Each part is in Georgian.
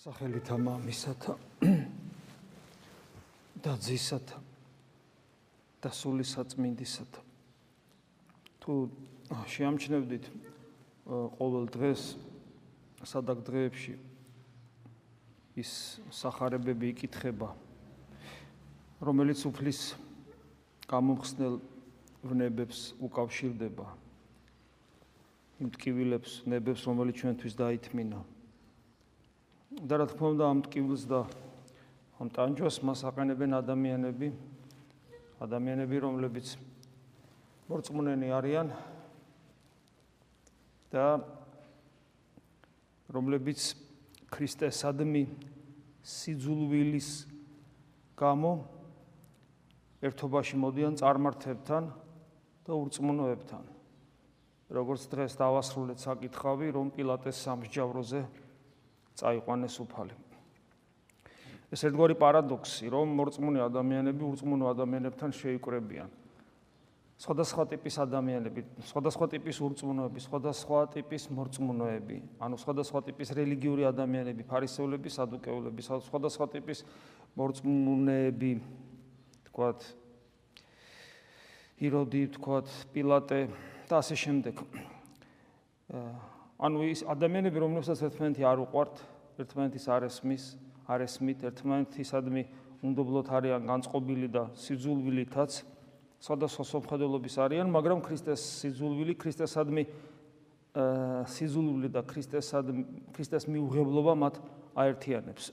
სახელითა მამისათა და ძისათა და სული საწმინდისათა თუ შეამჩნევდით ყოველ დღეს სადაგ დღეებში ის сахарებები იკითხება რომელიც უფლის გამომხსნელ ვნებებს უკავშირდება იმ ტკივილებს ნებებს რომელიც ჩვენთვის დაითმინა და რა თქმა უნდა ამ ტკივილს და ამ ტანჯვას მას აყენებენ ადამიანები. ადამიანები რომლებიც მორწმუნენი არიან და რომლებიც ქრისტესადმი სიძულვილის გამო ერთობაში მოდიან წარმართებთან და ურწმუნოებთან. როგორც დღეს დავასრულეთ საკითხავი რომ პილატეს სამსჯავროზე წაიყვანეს უფალი. ეს ერთგვარი პარადოქსი, რომ მორწმუნე ადამიანები ურწმუნო ადამიანებთან შეიკრებიან. სხვადასხვა ტიპის ადამიანები, სხვადასხვა ტიპის ურწმუნოები, სხვადასხვა ტიპის მორწმუნოები, ანუ სხვადასხვა ტიპის რელიგიური ადამიანები, ფარისევლები, სადუკეულები, სხვადასხვა ტიპის მორწმუნეები, თქვათ იროდი, თქვათ პილატე და ასე შემდეგ. ანუ ის ადამიანები, რომლებსაც ერთმანეთი არ უყვართ, ერთმანეთის არ ესმის, არ ესმით, ერთმანეთისადმი უნდობლოთ არიან განწყობილი და სიძულვილითაც, სხვადასხვა სამხედროების არიან, მაგრამ ქრისტეს სიძულვილი, ქრისტესადმი სიძულვილი და ქრისტესადმი ქრისტეს მიუღებლობა მათ აერთიანებს.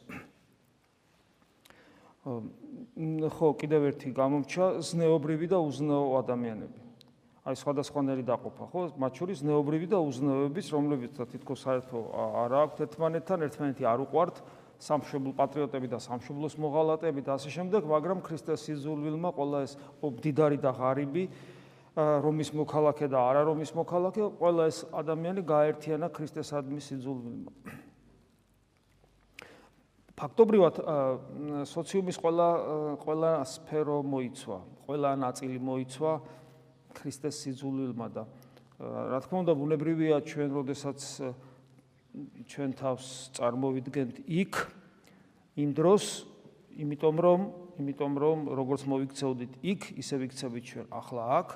ხო, კიდევ ერთი გამომჩა ზნეობრივი და უზნეო ადამიანები. აი სხვადასხვანაირი დაყოფა, ხო? მათ შორის ნეობრივი და უზნეოების, რომლებიც თითქოს საერთო არ აქვთ ერთმანეთთან, ერთმანეთი არ უყვართ, სამშობლო პატრიოტები და სამშობლოს მოღალატეები და ასე შემდეგ, მაგრამ ქრისტეს სიზულვილმა ყველა ეს დიდარი და ღარიბი რომის მოქალაქე და არა რომის მოქალაქე, ყველა ეს ადამიანი გააერთიანა ქრისტეს ადმის სიზულვილმა. ფაქტობრივად სოციუმის ყველა ყველა სფერო მოიცვა, ყველა ნაწილი მოიცვა ქრისტეს სიძულვილმა და რა თქმა უნდა ბუნებრივია ჩვენ როდესაც ჩვენ თავს წარმოვიდგენთ იქ იმ დროს იმიტომ რომ იმიტომ რომ როგორც მოვიქცეოდით იქ ისე ვიქცევით ჩვენ. ახლა აქ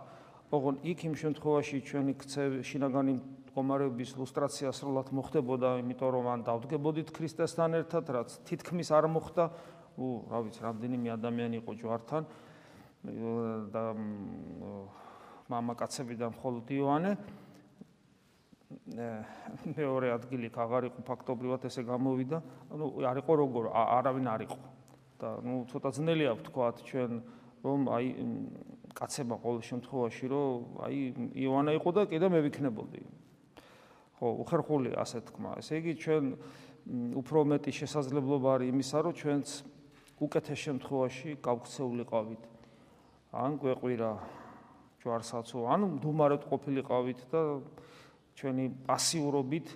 ოღონ იქ იმ შემთხვევაში ჩვენი ქცევი შინაგანი მდგომარეობის ლუსტრაცია სრულად მოხდებოდა იმიტომ რომ ან დავდგებოდით ქრისტესთან ერთად რაც თითქმის არ მოხდა. უ რა ვიცი რამდენიმე ადამიანი იყო ჯვართან და მამაკაცებიდან მხოლოდ იოანე. მეორე ადგილი აღარ იყო ფაქტობრივად ესე გამოვიდა. ანუ არ იყო როგორ არავინ არ იყო. და ნუ ცოტა ძნელია ვთქვათ ჩვენ რომ აი კაცება ყოველ შემთხვევაში რომ აი იოანე იყო და კიდე მე ვიქნებოდი ხო უხერხული ასე თქვა ესე იგი ჩვენ უფრო მეტი შესაძლებლობა არის იმისა რომ ჩვენც უკეთეს შემთხვევაში გავქცეულიყავით. ან გვეყვირა ჯვარსაცო, ანუ მდუმარად ყოფილიყავით და ჩვენი პასიურობით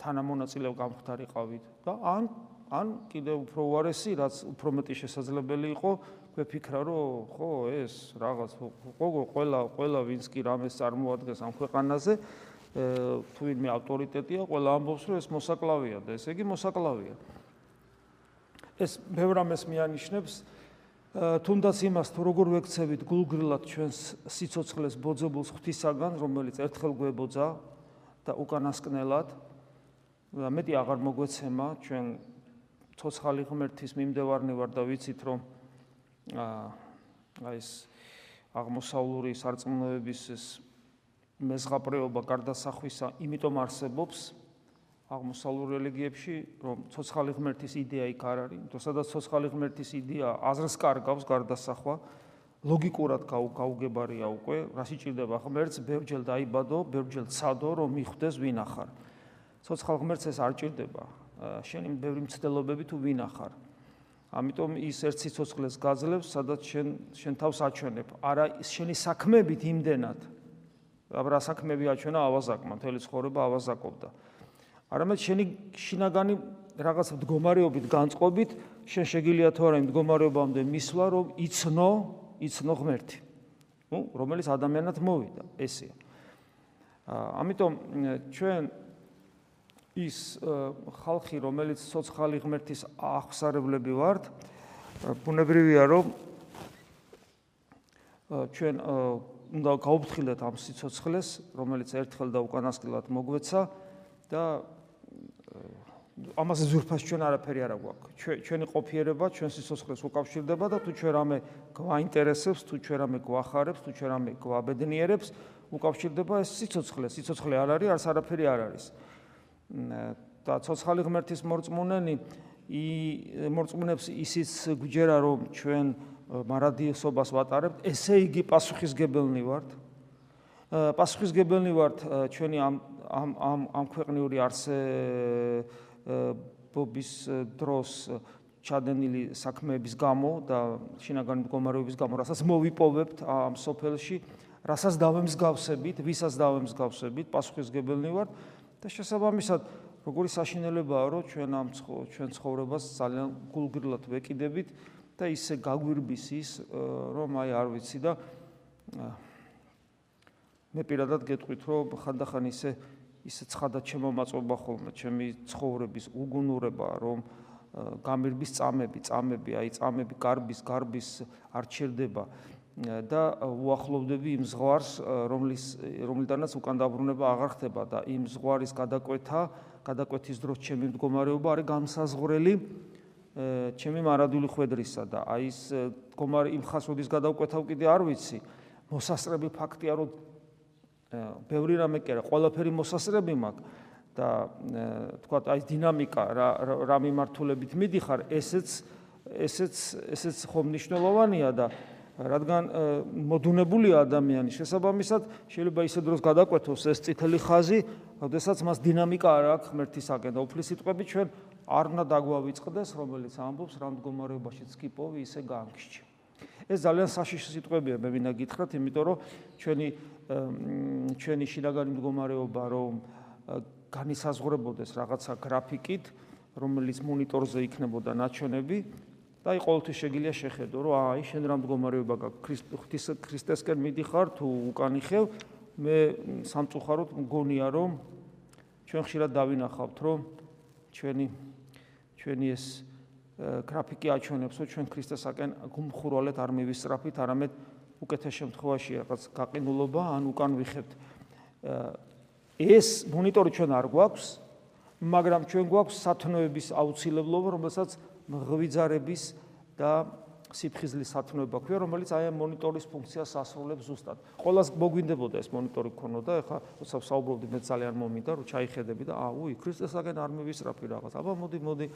თანამონაწილე გამختارიყავით და ან ან კიდევ უფრო უარესი, რაც უფრო მეტი შესაძლებელი იყო, გვეფიქრა, რომ ხო, ეს რაღაც გოგო ყველა ყველა ვინც კი რამეს წარმოადგენს ამ ქვეყანაზე, თუ ვინმე ავტორიტეტია, ყველა ამბობს, რომ ეს მოსაკლავია და ესე იგი მოსაკლავია. ეს ბევრ რამეს მიანიშნებს, თუნდაც იმას თუ როგორ ვექცევით გულგრილად ჩვენს სიცოცხლეს ბოძებულს ღვთისაგან, რომელიც ერთხელ გვებოძა და უკანასკნელად და მეტი აღარ მოგვეცემა ჩვენ ცოცხალი ღმერთის მიმდევარნი ვარ და ვიცით რომ აა ეს აღმოსავლური სარწმუნოების ეს მეზღაპრეობა გარდასახვისა იმიტომ არსებობს აღმოსავლურ რელიგიებში, რომ ცოცხალი ღმერთის იდეა იქ არ არის, თუ სადაც ცოცხალი ღმერთის იდეა აზრს კარგავს გარდასახვა, ლოგიკურად გაუგებარია უკვე, რა სიჭირდება ღმერთს, ბევრჯერ დაიბადო, ბევრჯერ ცადო, რომ მიხვდეს ვინ ახარ. ცოცხალ ღმერთს ეს არ ჭირდება. შენი ბევრი მცდელობები თუ ვინ ახარ. ამიტომ ის ერთ სიცოცხლეს გაძლევს, სადაც შენ შენ თავს აჩვენებ. არა შენი საქმებით იმდენად. აბა რა საქმეები აჩვენა ავაზაკმა, მთელი ცხოვრება ავაზაკობდა. არამედ შენი შინაგანი რაღაც მდგომარეობით განწყობით შენ შეგიძლია თუ არა იმ მდგომარეობამდე მისვლა რომ იცნო იცნო ღმერთი. ნუ რომელიც ადამიანად მოვიდა ესეა. ამიტომ ჩვენ ის ხალხი, რომელიც სოციალური ღმერთის აღსარებლები ვართ, ბუნებრივია, რომ ჩვენ უნდა გაუფრთხილდეთ ამ სიცოცხლეს, რომელიც ერთხელ და უკანასკნელად მოგვეცა და ამაზე ზურფას ჩვენ არაფერი არ აქვს. ჩვენი ყოფიერება ჩვენ სიცოცხლეს უკავშირდება და თუ ჩვენ რამე გვაინტერესებს, თუ ჩვენ რამე გვახარებს, თუ ჩვენ რამე გვაბედნიერებს, უკავშირდება ეს სიცოცხლე. სიცოცხლე არ არის, არც არაფერი არ არის. და ცოცხალი ღმერთის მორწმუნენი ი მორწმუნებს ისიც გვჯერა რომ ჩვენ მარადიესობას ვატარებთ, ესე იგი პასუხისგებელნი ვართ. პასუხისგებელნი ვართ ჩვენი ამ ამ ამ ქვეყნიური არსე ბობის დროს ჩადენილი საქმეების გამო და შინაგანი მდგომარეობის გამო, რასაც მოვიპოვებთ ამ სოფელში, რასაც დავემსგავსებით, ვისაც დავემსგავსებით, პასუხისგებელნი ვართ და შესაბამისად როგორი საშინელებაა რომ ჩვენ ამ ჩვენ ცხოვრებას ძალიან გულგრილად ვეკიდებით და ისე გაგვირბის ის რომ აი არ ვიცი და მე პირადად გეტყვით რომ ხანდახან ისე ისე ცხადად შემომაწობა ხოლმე ჩემი ცხოვრების უგუნურება რომ გამირბის წამები წამები აი წამები გარბის გარბის არ ჩერდება და უახლოვდები იმ ზღვარს რომლის რომლიდანაც უკან დაბრუნება აღარ ხდება და იმ ზღვარის გადაკვეთა გადაკვეთის დროს ჩემი მდგომარეობა არის განსაზღვრელი ჩემი მარადული ხვედრისა და აი ეს მდგომარე იმ ხასოდის გადაკვეთავ კიდე არ ვიცი. მოსასწრები ფაქტია რომ ბევრი რამე კი არა ყველაფერი მოსასწრები მაქვს და თქვა აი დინამიკა რა რა მიმართულებით მიდიხარ ესეც ესეც ესეც ხომ მნიშვნელოვანია და რადგან მოდუნებულია ადამიანი შესაბამისად შეიძლება ისე დროს გადაკვეთოს ეს წითელი ხაზი, როდესაც მას დინამიკა არ აქვს ღმერთისაკენ და უფლის სიტყვები ჩვენ არ უნდა დაგვავიწყდეს, რომელიც ამბობს რა მდგომარეობაშიც კი პოვი ისე გაანგშჩი. ეს ძალიან საშიში სიტყვებია, მე ვინა გითხრათ, იმიტომ რომ ჩვენი ჩვენი შინაგანი მდგომარეობა რომ განისაზღვრებოდეს რაღაცა გრაფიკით, რომელიც მონიტორზე იქნებოდა ნაჩვენები, და აი ყოველთვის შეგიძლია შეხედო, რომ აი შენ რა მდგომარეობა გაქვს? ქრისტეს ქრისტესკენ მიდიხარ თუ უკანი ხევ, მე სამწუხაროდ მგონია რომ ჩვენ ხშირად დავინახავთ, რომ ჩვენი ჩვენი ეს გრაფიკი აჩვენებს, რომ ჩვენ ქრისტესაკენ გუმხურვალეთ არ მივისწრაფით, არამედ უკეთეს შემთხვევაში რაღაც გაყინულობა ან უკან ვიხებთ. ეს მონიტორი ჩვენ არ გვაქვს, მაგრამ ჩვენ გვაქვს სათნოების აუცილებლობა, რომელსაც მღვიძარების და სიფხიზლის სათნოება ქვია, რომელიც აი ამ მონიტორის ფუნქციას ასრულებს ზუსტად. ყოველას მოგვინდებოდა ეს მონიტორი ქონოდა, ეხლა როცა საუბრობდი მე ძალიან მომიდა, რომ ჩაიხედები და აა უი, ქრისტესაგენ არ მივისწრაფი რაღაც. აბა მოდი, მოდი,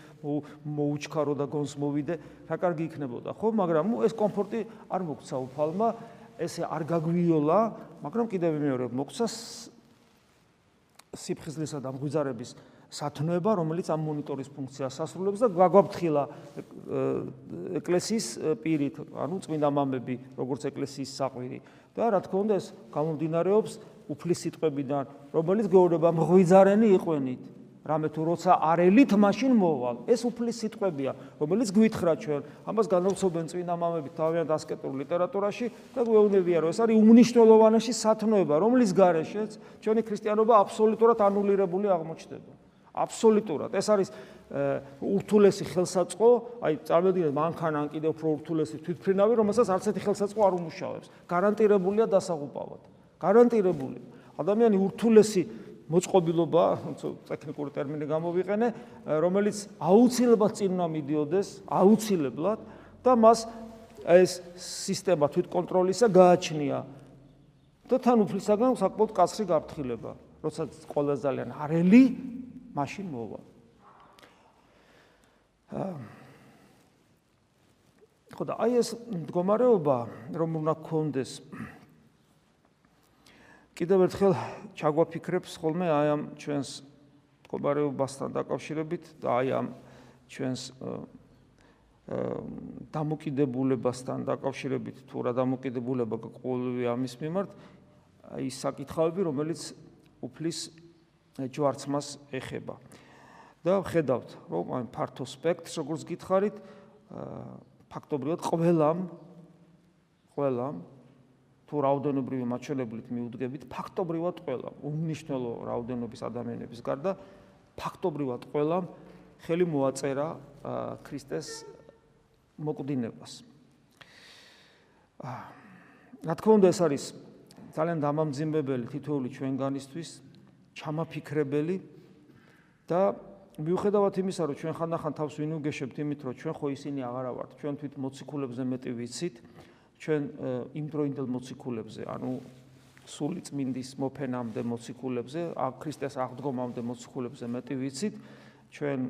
მოუჩქარო და გონს მოვიდე, რა კარგი იქნებოდა, ხო? მაგრამ ეს კომფორტი არ მოგცა უფალმა, ესე არ გაგვიოლა, მაგრამ კიდევ მეორე მოგცა სიფხიზლისა და მღვიძარების სათნოება, რომელიც ამ მონიტორის ფუნქციას ასრულებს და გაგვაფრთხილა ეკლესიის პირით, ანუ წმინდა მამები, როგორც ეკლესიის საყვირი. და რა თქმა უნდა, ეს გამომდინარეობს უფლის სიტყვებიდან, რომელიც გეუბნება მღვიძარენი იყვენით. რამე თუ როცა არელით მაშინ მოვალ. ეს უფლის სიტყვებია, რომელიც გვითხრა ჩვენ. ამას განაცხობენ წმინდა მამები თავიანთ ასკეტურ ლიტერატურაში და გვეუბნებიან, რომ ეს არის უნიშნელოვანესი სათნოება, რომლის გარეშეც ჩვენი ქრისტიანობა აბსოლუტურად ანულირებული აღმოჩნდება. აბსოლუტურად. ეს არის ურთულესი ხელსაწყო, აი წარმოგიდგენთ მანქანან კიდევ უფრო ურთულესი თვითფრინავი, რომელსაც არც ერთი ხელსაწყო არ უმუშავებს. გარანტირებულია დასაღუპავად. გარანტირებული. ადამიანი ურთულესი მოწყობილობა, ტექნიკური ტერმინი გამოვიყენე, რომელიც აუცილებლად წინ უნდა მიდიოდეს, აუცილებლად და მას ეს სისტემა თვითკონტროლისა გააჩნია. და თან უფლისაგან საკმაოდ კაცრი გაფრთხილება, როცა ყველა ძალიან არელი მაშინ მოვა. ხო და აი ეს მდგომარეობა რომ უნდა გქონდეს კიდევ ერთხელ ჩაგვაფიქრებს ხოლმე აი ამ ჩვენს მდგომარეობასთან დაკავშირებით და აი ამ ჩვენს დამოკიდებულებასთან დაკავშირებით თუ რა დამოკიდებულება ყოველივე ამის მიმართ აი საკითხავები რომელიც უფლის ჯვარცმას ეხება. და ხედავთ, რომ აი ფართო სპექტრს როგორც გითხარით, ფაქტობრივად ყველამ ყველამ თუ რაოდენობრივი მაჩვენებლით მიუდგებით, ფაქტობრივად ყველამ, უნიშნელო რაოდენობის ადამიანების გარდა ფაქტობრივად ყველამ ხელი მოაწერა ქრისტეს მოკვდინებას. რა თქმა უნდა ეს არის ძალიან დამამძიმებელი თითოეული ჩვენგანისთვის, ჩამაფიქრებელი და მიუხედავად იმისა, რომ ჩვენ ხანდახან თავს ვინ უგეშებთ იმით, რომ ჩვენ ხო ისინი აღარა ვართ, ჩვენ თვით მოციქულებზე მეტი ვიცით, ჩვენ იმ დროინდელ მოციქულებზე, ანუ სული წმინდის მოფენამდე მოციქულებზე, ქრისტეს აღდგომამდე მოციქულებზე მეტი ვიცით, ჩვენ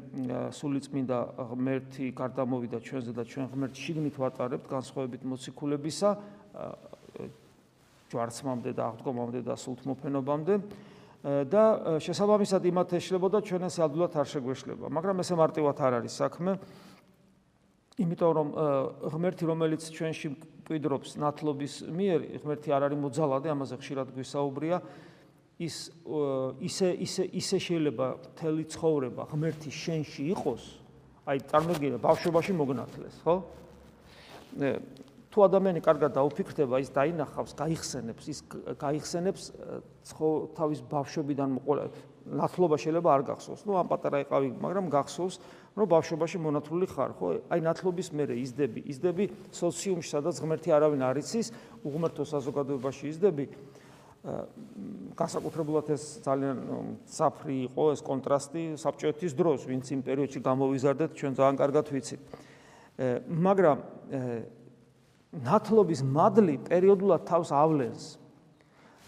სული წმინდა ღმერთი გარდამოვიდა ჩვენზე და ჩვენ ღმერთს შიგნით ვატარებთ განსხვავებით მოციქულებისა ჯვარცმამდე და აღდგომამდე და სულთმოფენობამდე და შესაბამისად იმათ ეშლებოდა ჩვენ ეს ადვილად არ შეგვეშლება. მაგრამ ესე მარტივად არ არის საქმე. იმიტომ რომ ღმერთი რომელიც ჩვენში მკვიდრობს ნათლობის მიერ ღმერთი არ არის მოძალადე ამაზე ხშირად გვისაუბრია. ის ისე ისე ისე შეიძლება მთელი ცხოვრება ღმერთის შენში იყოს აი წარმოგიდგენთ ბავშვობაში მოგნათლეს ხო თუ ადამიანი კარგად დაუფიქრდება ის დაინახავს გაიხსენებს ის გაიხსენებს თავის ბავშვობიდან მოყოლა ნათლობა შეიძლება არ გახსოვს. ნუ ამ პატარა იყავი მაგრამ გახსოვს რომ ბავშვობაში მონათლული ხარ ხო? აი ნათლობის მერე იზდები იზდები სოციუმში სადაც ღმერთი არავინ არ იცის უღმერთო საზოგადოებაში იზდები. გასაკუთრებულად ეს ძალიან საფრი იყო ეს კონტრასტი საბჭოეთის დროს, ვინც იმ პერიოდში გამოვიზარდეთ, ჩვენ ძალიან კარგად ვიცით. მაგრამ ნათლობის მადლი პერიოდულად თავს ავლენს.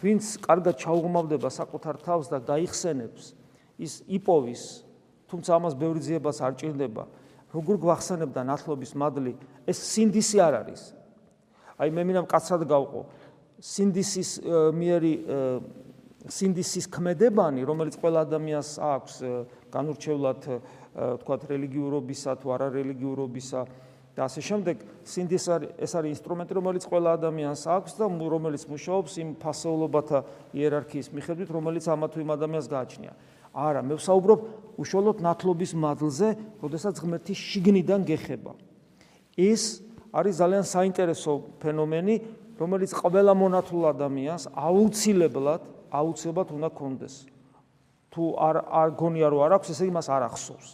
ვინც კარგად ჩაუღმავდება საკუთარ თავს და გაიხსენებს ის იპოვის, თუმცა ამას ბევრი ძიებას არ ჭირდება. როგორ გვახსენებდა ნათლობის მადლი? ეს სინდისი არ არის. აი მე მინდა მკაცრად გავყო. სინდისის მიერი სინდისის ქმედებანი, რომელიც ყველა ადამიანს აქვს განურჩევლად თქვათ რელიგიურობისა თუ არარელიგიურობისა და ასე შემდეგ, სინდის არის ეს არის ინსტრუმენტი, რომელიც ყველა ადამიანს აქვს და რომელიც მუშაობს იმ ფასეულობათა იერარქიის მიხედვით, რომელიც ამა თუ იმ ადამიანს გააჩნია. არა, მე ვსაუბრობ უშუალოდ ნათლობის მადლზე, როდესაც ღმერთი შიგნიდან გეხება. ეს არის ძალიან საინტერესო ფენომენი, რომელიც ყველა მონათულ ადამიანს აუცილებლად აუცილებლად უნდა კონდეს. თუ არ არ გონია რომ არ აქვს, ესე იგი მას არ ახსოვს.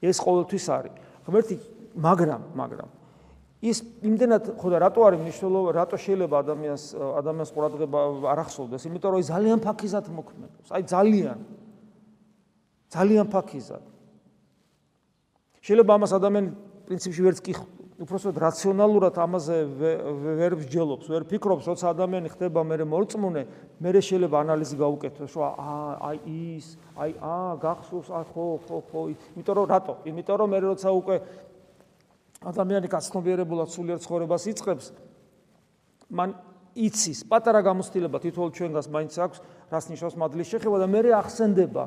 ეს ყოველთვის არის. ღმერთი, მაგრამ, მაგრამ ის იმდენად ხო და რატო არის მნიშვნელოვანი, რატო შეიძლება ადამიანს ადამიანს ყურადღება არ ახსოვდეს, იმიტომ რომ ის ძალიან ფაქიზად მოქმედებს. აი ძალიან ძალიან ფაქიზად. შეიძლება ამას ადამიანი პრინციპში ვერც კი უпроსოდ რაციონალურად ამაზე ვერ მსჯელობს, ვერ ფიქრობს, როცა ადამიანი ხდება მე მორწმუნე, მე შეიძლება ანალიზი გაუკეთოს, რომ აი ის, აი ა გახსოვს, აი ხო, ხო, ხო, იმიტომ რომ რატო? იმიტომ რომ მე როცა უკვე ადამიანი გაცნობიერებულად სულიერ ცხოვრებას იწყებს, მან იცის, პატარა გამოცდილება თითოეულ ჩვენგანს მაინც აქვს, რას ნიშნავს მადლის შეხება და მე ახსენდება.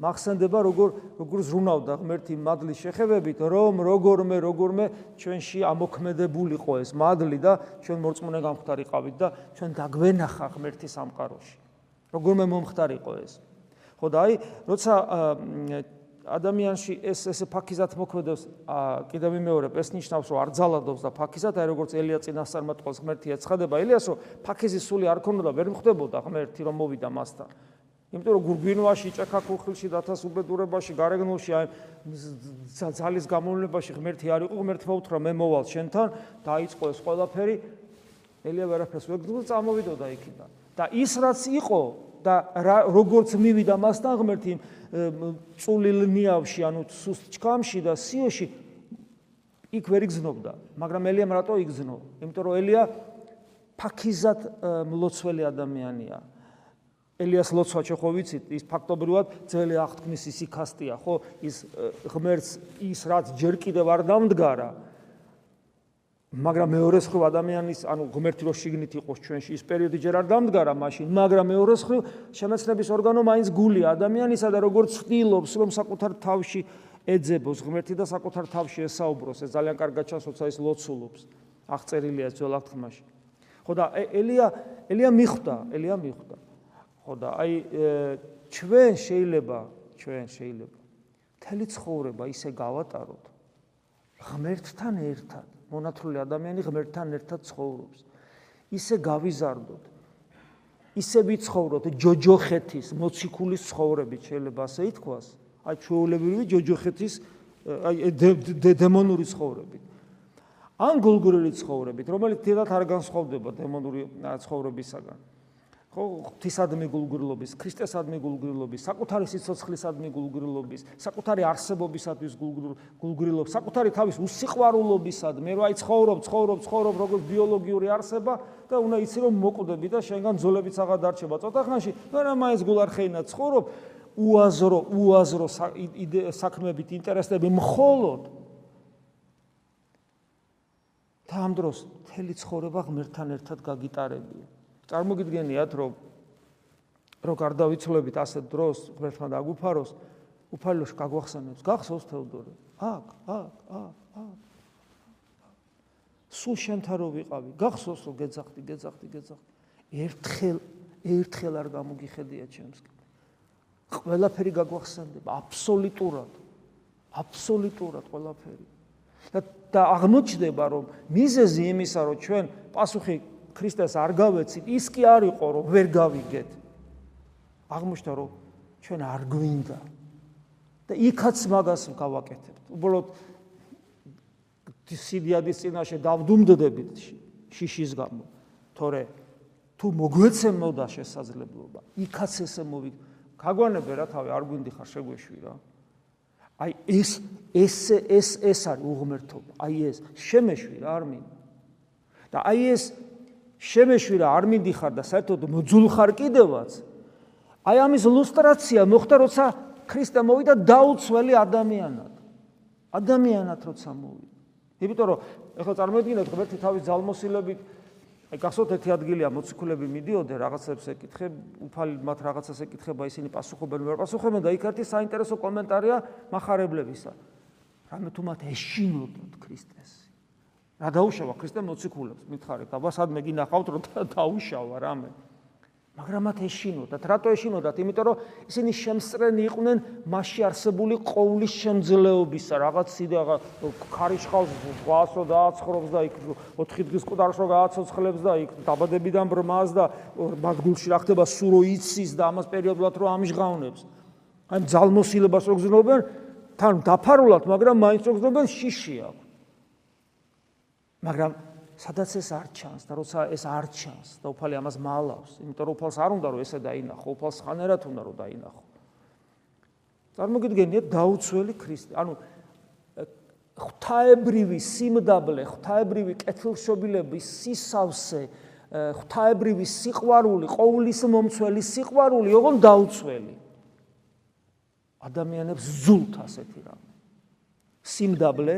მახსენდება როგორ როგორ ზრუნავდა ღმერთი მადლის შეხებებით რომ როგორმე როგორმე ჩვენში ამოქმედებულიყო ეს მადლი და ჩვენ მორწმუნე გამختارიყავით და ჩვენ დაგვენახა ღმერთის სამყაროში. როგორმე მომختارიყო ეს. ხო და აი როცა ადამიანში ეს ესე ფაქიზად მოქმედებს კიდევ მეორე ეს ნიშნავს რომ არ ძალადობს და ფაქიზად აი როგორც ელია წინასწარმეტ ყოლს ღმერთი ეცხადება ელიასო ფაქიზის სული არ ქონოდა ვერ მხვდებოდა ღმერთი რომ მოვიდა მასთან იმიტომ რომ გურგვინვაში, ჭაქაქუხილში, დათას უბედურებაში, გარეგნულში აი ძალის გამოვლენებაში ღმერთი არ იყო, ღმერთმა უთხრა მე მოვალ შენთან, დაიწყო ეს ყველაფერი. ელია ვერაფერს ვერ გძულ წამოვიდოდა იქიდან. და ის რაც იყო და როგორც მივიდა მასთან ღმერთი წულილ ნიავში, ანუ სუსტ ჩქამში და სიოში იქ ვერ იგზნობდა, მაგრამ ელიამ რატო იგზნო? იმიტომ რომ ელია ფაქიზად მლოცველი ადამიანია. ელიას ლოცვა ხო ვიცით ის ფაქტობრივად ძველი აღთქმის ისიქასტია ხო ის ღმერთს ის რაც ჯერ კიდევ არ დამდგარა მაგრამ მეორე ხრივ ადამიანის ანუ ღმერთი რო შიგნით იყოს ჩვენში ის პერიოდი ჯერ არ დამდგარა მაშინ მაგრამ მეორე ხრივ შემეცნების ორგანო მაინც გულია ადამიანისა და როგორც ცდილობს რომ საკუთარ თავში ეძებოს ღმერთი და საკუთარ თავში ესაუბროს ეს ძალიან კარგად ჩანს როცა ის ლოცულობს. აღწერილია ძველ აღთქმაში. ხო და ელია ელია მიხვდა ელია მიხვდა. ხო და აი ჩვენ შეიძლება ჩვენ შეიძლება მთელი ცხოვრება ისე გავატაროთ ღმერთთან ერთად მონათლული ადამიანი ღმერთთან ერთად ცხოვრობს. ისე გავიზარდოთ. ისე ვიცხოვროთ. ჯოჯოხეთის მოციქულის ცხოვრებით შეიძლება ასე ითქვას? აი ჩვეულებრივი ჯოჯოხეთის აი დემონური ცხოვრებით. ან გულგრილი ცხოვრებით რომელიც თითქოს არ განსხვავდება დემონური ცხოვრებისაგან ხო ღვთისადმი გულგრილობის, ქრისტესადმი გულგრილობის, საკუთარი სიცოცხლისადმი გულგრილობის, საკუთარი არსებობისათვის გულგრილობის, საკუთარი თავის უსიყვარულობისად, მე რა აი ცხოვრობ, ცხოვრობ, როგორც ბიოლოგიური არსება და უნდა იცი რომ მოკვდები და შენგან ძოლებიც აღარ დარჩება ცოტა ხანში, მაგრამ მაინც გულარხეინა ცხოვრობ, უაზრო, უაზრო საქმებით ინტერესები მხოლოდ და ამ დროს მთელი ცხოვრება ღმერთთან ერთად გაგიტარებია. წარმოგიდგენიათ რომ რო გარდავიცლებით ასეთ დროს ღმერთმა დაგუფაროს უფალოს გაგვახსენებს. გახსოვს თეოდორე. აქ აქ აქ აქ. სულ შენთან რო ვიყავი? გახსოვს რომ გეძახდი გეძახდი გეძახდი. ერთხელ ერთხელ არ გამოგიხედია ჩემს ყველაფერი გაგვახსენდება აბსოლუტურად. აბსოლუტურად ყველაფერი. და აღმოჩნდება რომ მიზეზი იმისა რომ ჩვენ პასუხი ქრისტეს არ გავეცით, ის კი არ იყო რომ ვერ გავიგეთ. აღმოჩნდა რომ ჩვენ არ გვინდა. და იქაც მაგას გავაკეთებთ. უბრალოდ სიდიადის წინაშე დავდუმდდებით შიშის გამო. თორე თუ მოგვეცემოდა შესაძლებლობა, იქაც ესე მოვი გაგვანებე რა თავი არ გვინდი ხარ შეგვეშვი რა. აი ეს ეს ეს ეს არის უღმერთობა. აი ეს შემეშვი რა არ მინდა. და აი ეს შემეშვირა არ მიდიხარ და საერთოდ მოძულხარ კიდევაც. აი ამის ილუსტრაცია მოხდა როცა ქრისტე მოვიდა დაუცველი ადამიანად. ადამიანად როცა მოვიდა. იმიტომ რომ ეხლა წარმოიდგინეთ ღმერთი თავის ძალმოსილებით აი გახსოვთ ერთი ადგილია მოციქულები მიდიოდნენ რაღაცებს ეკითხე უფალი მათ რაღაცას ეკითხება ისინი პასუხობენ ვერ პასუხობენ და იქ ერთი საინტერესო კომენტარია מחარებლებისა რამე თუ მათ ეშინოდათ ქრისტეს რა დაუშავა ქრისტე მოციქულებს? მითხარით აბა სადმე გინახავთ რომ დაუშავა რამე. მაგრამ მათ ეშინოდათ. რატო ეშინოდათ? იმიტომ რომ ისინი შემსწრენი იყვნენ მასში არსებული ყოვლის შემძლეობისა. რაღაც სიდა ქარიშხალს გვასო დააცხრობს და იქ 4 დღის ყუდარშო გააცოცხლებს და იქ დაბადებიდან ბრმას და მაგგულში რა ხდება სურო იცის და ამას პერიოდულად რო ამჟღავნებს. აი ძალმოსილებას რო გზნობენ თან დაფარულად მაგრამ მაინც რო გზნობენ შიში აქვს მაგრამ სადაც ეს არ ჩანს და როცა ეს არ ჩანს და უფალი ამას მალავს, იმიტომ რომ უფალს არ უნდა რომ ესე დაინახო, უფალს ხანერად უნდა რომ დაინახო. წარმოგიდგენიათ დაუცველი ქრისტე, ანუ ღვთაებრივი სიმდაბლე, ღვთაებრივი კეთილშობილების სისავსე, ღვთაებრივი სიყვარული, ყოვლის მომცველი სიყვარული, ოღონ დაუცველი. ადამიანებს ზულთ ასეთი რამე. სიმდაბლე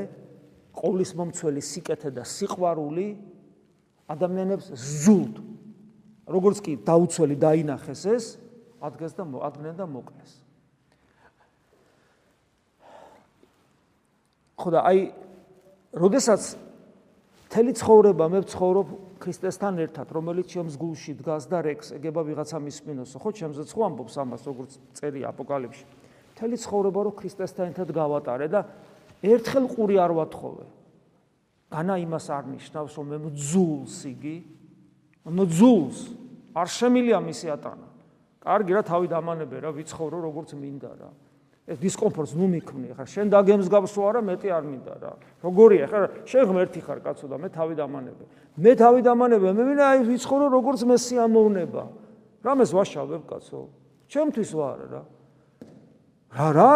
ყოვლის მომცველი სიკეთე და სიყვარული ადამიანებს ზულთ. როგორც კი დაუცველი დაინახეს ეს, ადგეს და ადგნენ და მოკლეს. ხოდა აი, როდესაც თელი ცხოვრება მე ვცხოვრობ ქრისტესთან ერთად, რომელიც ჩემს გულში დგას და რეკს, ეგება ვიღაცა მისმინოსო, ხო, ჩემზეც ხო ამბობს ამას, როგორც წერი აპოკალიფში. თელი ცხოვრება რო ქრისტესთან ერთად გავატარე და ერთხელ ყური არ ვათხოვე. განა იმას არ ნიშნავს, რომ მე მძულს იგი, მძულს არ შემილია მისი ატანა. კარგი რა თავი დამანებე რა, ვიცხოვრო როგორც მინდა რა. ეს დისკომფორტს ნუ მიქმნი, ხა შენ დაგემსგავსო არა, მეტი არ მინდა რა. როგორია, ხა შენ ღმერთი ხარ კაცო და მე თავი დამანებე. მე თავი დამანებე, მე მინდა აი ვიცხოვრო როგორც მე სიამოვნება. რამეს ვაშავებ კაცო? ჩემთვის ვარ რა. რა რა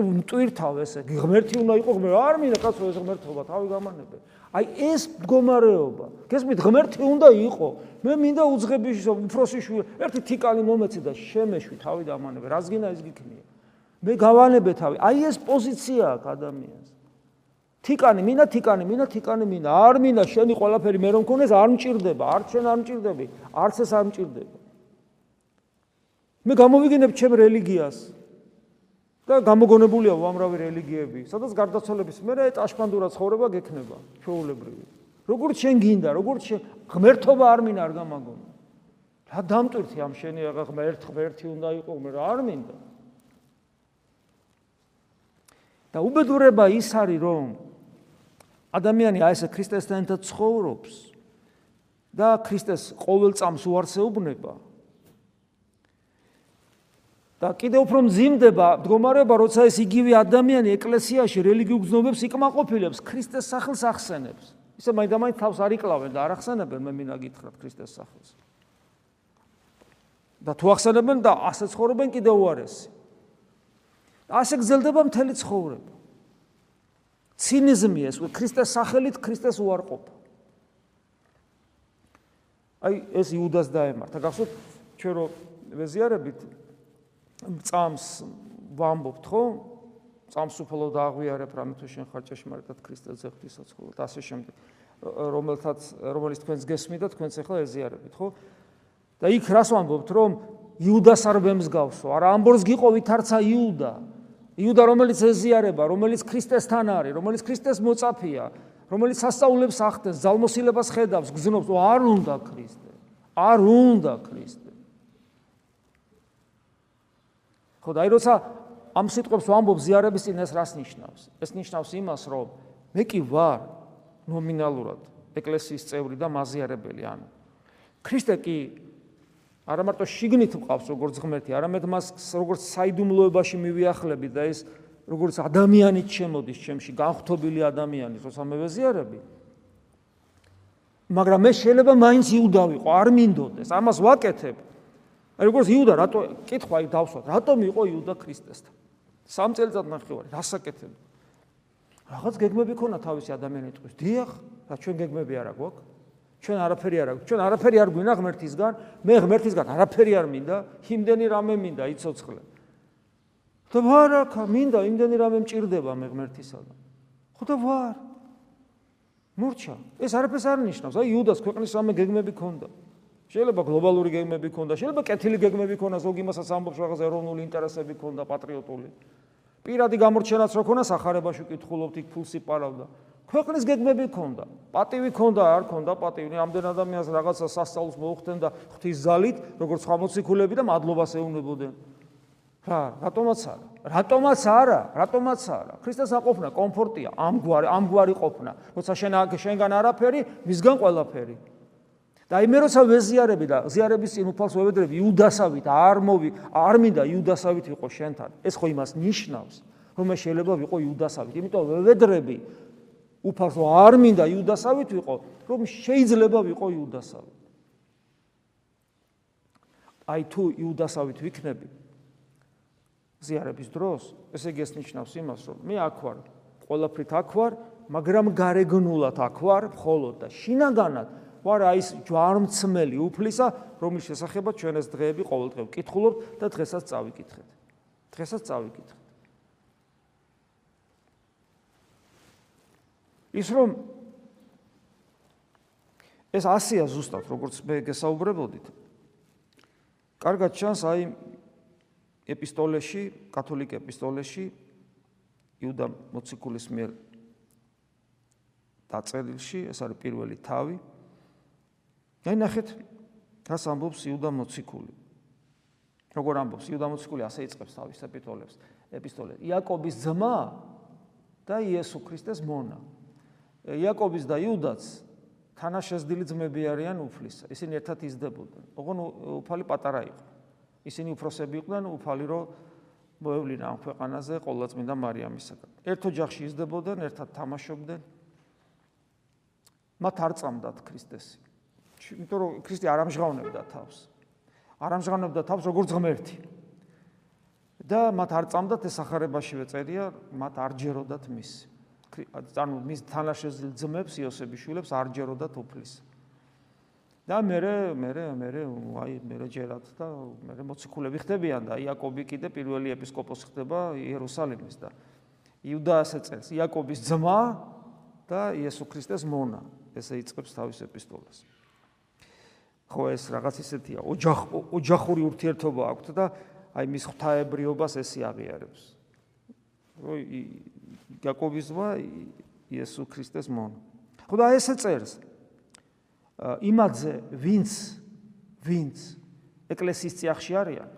მტვირთავ ესე ღმერთი უნდა იყოს ღმერთი არ მინდა კაცო ეს ღმერთობა თავი გამანებე. აი ეს მდგომარეობა გესმით ღმერთი უნდა იყოს მე მინდა უძღების უფროსი შვილი ერთი თიკანი მომეცე და შემეშვი თავი დამანებე რას გინდა ეს გიქნია მე გავანებე თავი. აი ეს პოზიცია აქვს ადამიანს. თიკანი მინდა თიკანი მინდა თიკანი მინდა. არ მინდა შენი ყველაფერი მე რომ მქონეს არ მჭirdება არ შენ არ მჭirdები არც ეს არ მჭirdება მე გამოვიგინებ ჩემ რელიგიას და გამოგონებულია უამრავი რელიგიები, სადაც გარდაცვალების მერე ტაშპანდურა ცხოვრება გექნება, ჩაოლებრივი. როგორც შენ გინდა, როგორც შენ ღმერთობა არ მინდა არ გამაგონო. რა დამტვირთი ამ შენი აღა ღმერთ ღმერთი უნდა იყოს, მე რა არ მინდა. და უბედურება ის არის, რომ ადამიანი აი ესე ქრისტესთან ერთად ცხოვრობს და ქრისტეს ყოველ წამს უარსეუბნება და კიდევ უფრო მძიმდება მდგომარეობა, როცა ეს იგივე ადამიანი ეკლესიაში რელიგიურ გზნობებს იკმაყოფილებს, ქრისტეს სახელს ახსენებს. ისე მაინდა-მაინც თავს არ იკლავენ და არ ახსენებენ, მე მინდა გითხრათ ქრისტეს სახელს. და თუ ახსენებენ და ასე ცხოვრობენ კიდევ უარესი. ასე გრძელდება მთელი ცხოვრება. ცინიზმი ეს ქრისტეს სახელით ქრისტეს უარყოფა. აი ეს იუდას დაემართა. გახსოვთ ჩვენ რო ვეზიარებით წამს ვამბობთ ხო? წამს უფალო დააღვიარებ რამე თუ შენ ხარ ჭეშმარიტად ქრისტეზე ღვთისაცხოვად ასე შემდეგ. რომელთაც რომელიც თქვენს გესმით და თქვენს ახლა ეზიარებით ხო? და იქ რას ვამბობთ რომ იუდას არ ვემსგავსო, არა ამბორს გიყოვით არცა იუდა. იუდა რომელიც ეზიარება, რომელიც ქრისტესთან არის, რომელიც ქრისტეს მოწაფეა, რომელიც სასწაულებს ახდენს, ძალმოსილებას ხედავს, გზნობს, არ უნდა ქრისტე. არ უნდა ქრისტე. ხო და აი როცა ამ სიტყვებს ვამბობ ზიარების წინ ეს რას ნიშნავს? ეს ნიშნავს იმას, რომ მე კი ვარ ნომინალურად ეკლესიის წევრი და მაზიარებელი, ანუ ქრისტე კი არა მარტო შიგნით მყავს როგორც ღმერთი, არამედ მას როგორც საიდუმლოებაში მივიახლები და ეს როგორც ადამიანიც შემოდის ჩემში, განხთობილი ადამიანი, როცა მე ვეზიარები. მაგრამ მე შეიძლება მაინც იუდა ვიყო, არ მინდოდეს, ამას ვაკეთებ. აი როგორც იუდა, რატო კითხვა აი დავსვათ, რატომ იყო იუდა ქრისტესთან? სამ წელიწად ნახევარი, რასაკეთებ? რაღაც გეგმები ქონა თავისი ადამიანის. დიახ, რა ჩვენ გეგმები არა გვაქვს? ჩვენ არაფერი არ აქვს. ჩვენ არაფერი არ გვინა ღმერთისგან, მე ღმერთისგან არაფერი არ მინდა, იმდენი რამე მინდა იცოცხლე. და ვარაკა, მინდა იმდენი რამე მჭირდება მე ღმერთისაგან. ხო და ვარ. მურჩა, ეს არაფერს არ ნიშნავს. აი იუდას ქვეყნის რამე გეგმები ქონდა. შეიძლება გლობალური გეგმები ქონდა, შეიძლება კეთილი გეგმები ქონდა, ზოგი მასაც ამბობს რაღაც ეროვნული ინტერესები ქონდა, პატრიოტული. პირადი გამორჩენაც რო ქონდა, სახარებაში კითხულობთ, იქ ფულს იპარავდა. ქვეყნის გეგმები ქონდა, პატივი ქონდა, არ ქონდა პატივი, ამდენ ადამიანს რაღაცა სასწაულს მოუხდნენ და ღვთის ზალით, როგორც ხამოციკულები და მადლობას ეუბნებოდნენ. რა, რატომაც არა? რატომაც არა? რატომაც არა? ქრისტეს აყოფნა კომფორტია, ამგვარი, ამგვარი ყოფნა. როცა შენ შენგან არაფერი, მისგან ყველაფერი. და აი მე როცა ვეზიარები და ზიარების წინ უფალს ვევედრები იუდასავით, არ მოვი, არ მინდა იუდასავით ვიყო შენთან. ეს ხო იმას ნიშნავს, რომ მე შეიძლება ვიყო იუდასავით. იმიტომ ვევედრები უფალს არ მინდა იუდასავით ვიყო, რომ შეიძლება ვიყო იუდასავით. აი თუ იუდასავით ვიქნები ზიარების დროს, ესე იგი ეს ნიშნავს იმას, რომ მე აქ ვარ, ყველაფრით აქ ვარ, მაგრამ გარეგნულად აქ ვარ, მხოლოდ და შინაგანად ვარ აი ეს ჯვარმცმელი უფლისა, რომლის შესახებაც ჩვენ ეს დღეები ყოველდღე ვკითხულობთ და დღესაც წავიკითხეთ. დღესაც წავიკითხეთ. ის რომ ეს ასია ზუსტად როგორც მე გესაუბრებოდით კარგად ჩანს აი ეპისტოლეში კათოლიკ ეპისტოლეში იუდა მოციქულის მიერ დაწერილში ეს არის პირველი თავი აი ნახეთ რას ამბობს იუდა მოციქული როგორ ამბობს იუდა მოციქული ასე იწყებს თავის ეპისტოლებს ეპისტოლე იაკობის ძმა და იესო ქრისტეს მონა იაკობის და იუდაც თანაშეზდილი ძმები არიან უფლის. ისინი ერთად იზრდებოდნენ. ოღონ უფალი პატარა იყო. ისინი უფროსები იყვნენ, უფალი რო მოევლინა ამ ქვეყანაზე ყოლაწმინდა მარიამისაგან. ერთ ოჯახში იზრდებოდნენ, ერთად თამაშობდნენ. მათ არ წამდათ ქრისტესი. იმიტომ რომ ქრისტე არ ამჟღავნებდა თავს. არ ამჟღავნებდა თავს როგორც ღმერთი. და მათ არ წამდათ ეს ახარებაშივე წერია, მათ არ ჯეროდათ მისი. ანუ მის თანაშეზილ ძმებს იოსების შვილებს არ ჯეროდათ უფლის. და მე მე მე აი მე ჯერათ და მე მოციქულები ხდებიან და იაკობი კიდე პირველი ეპისკოპოსი ხდება იერუსალიმის და იუდა ასე წერს იაკობის ძმა და იესო ქრისტეს მონა ესე იწყებს თავის ეპისტოლას. ხო ეს რაღაც ისეთია ოჯახ ოჯახური ურთიერთობა აქვს და აი მის ღვთაებრიობას ესე აღიარებს. ой იაკობის ძმა იესო ქრისტეს მონ. ხო და ესე წერს იმაძე ვინც ვინც ეკლესიის წიაღში არიან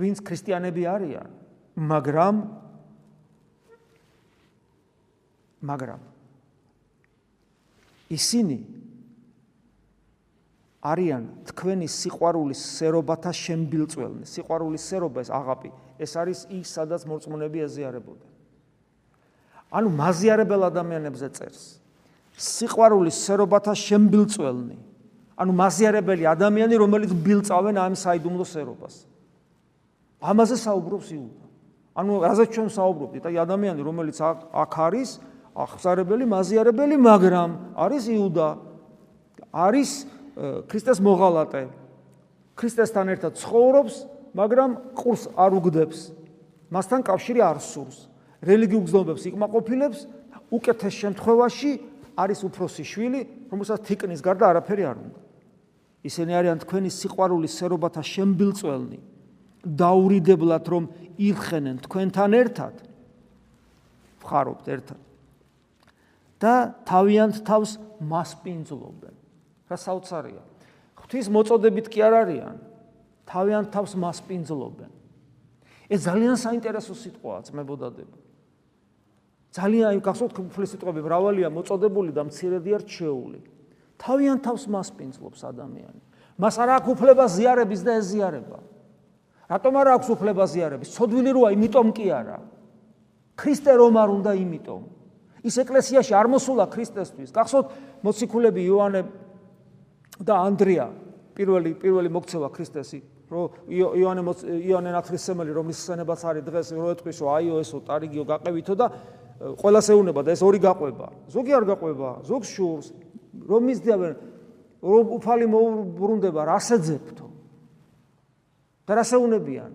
ვინც ქრისტიანები არიან მაგრამ მაგრამ ისინი არიან თქვენი სიყვარულის სერობათა შემბილწველნი. სიყვარულის სერობა ეს აღაპი, ეს არის ის, სადაც მორწმუნეები ეზიარებოდნენ. ანუ მაზიარებელ ადამიანებზე წერს. სიყვარულის სერობათა შემბილწველნი. ანუ მაზიარებელი ადამიანი, რომელიც ბილწავენ ამ საიდუმლო სერობას. ამაზე საუბრობს იუდა. ანუ რაზეც ჩვენ საუბრობთ, აი ადამიანი, რომელიც აქ არის, აღსარებელი, მაზიარებელი, მაგრამ არის იუდა. არის ქრისტეს მოღალატე. ქრისტესთან ერთად ცხოვრობს, მაგრამ ყურს არ უგდებს. მასთან კავშირი არ სურს. რელიგიურ გზნობებს იკმაყოფილებს, უკეთეს შემთხვევაში არის უფროსი შვილი, რომელსაც თიკნის გარდა არაფერი არ უნდა. ისინი არიან თქვენი სიყვარულის სერობათა შემბილწველნი. დაურიდებლად რომ იხენენ თქვენთან ერთად. ხარობთ ერთად. და თავიანთ თავს მასპინძლობენ. რა საოცარია. ღვთის მოწოდებით კი არ არიან. თავიანთ თავს მასპინძლობენ. ეს ძალიან საინტერესო სიტყვაა, ძმებოდადებო. ძალიან აი გახსოვთ ქუფლის სიტყვები მრავალია მოწოდებული და მცირედი არ ჩეული. თავიანთ თავს მასპინძლობს ადამიანი. მას არ აქვს უფლება ზიარების და ეზიარება. რატომ არ აქვს უფლება ზიარების? ცოდვილი როა, იმიტომ კი არა. ქრისტე რომ არ უნდა იმიტომ. ის ეკლესიაში არ მოსულა ქრისტესთვის. გახსოვთ მოციქულები იოანე და ანდრია პირველი პირველი მოქცევა ქრისტესი რომ იოანე იოანე ნათლისმცემელი რომლის სცენებაც არის დღეს რო ეთქვისო აიო ესო ტარიგიო გაყევითო და ყოველას ეუნება და ეს ორი გაყვება. ზოგი არ გაყვება ზოგს შურს რომ მისდიავენ რომ უფალი მოუბრუნდება რასეძებთო და რასეუნებიან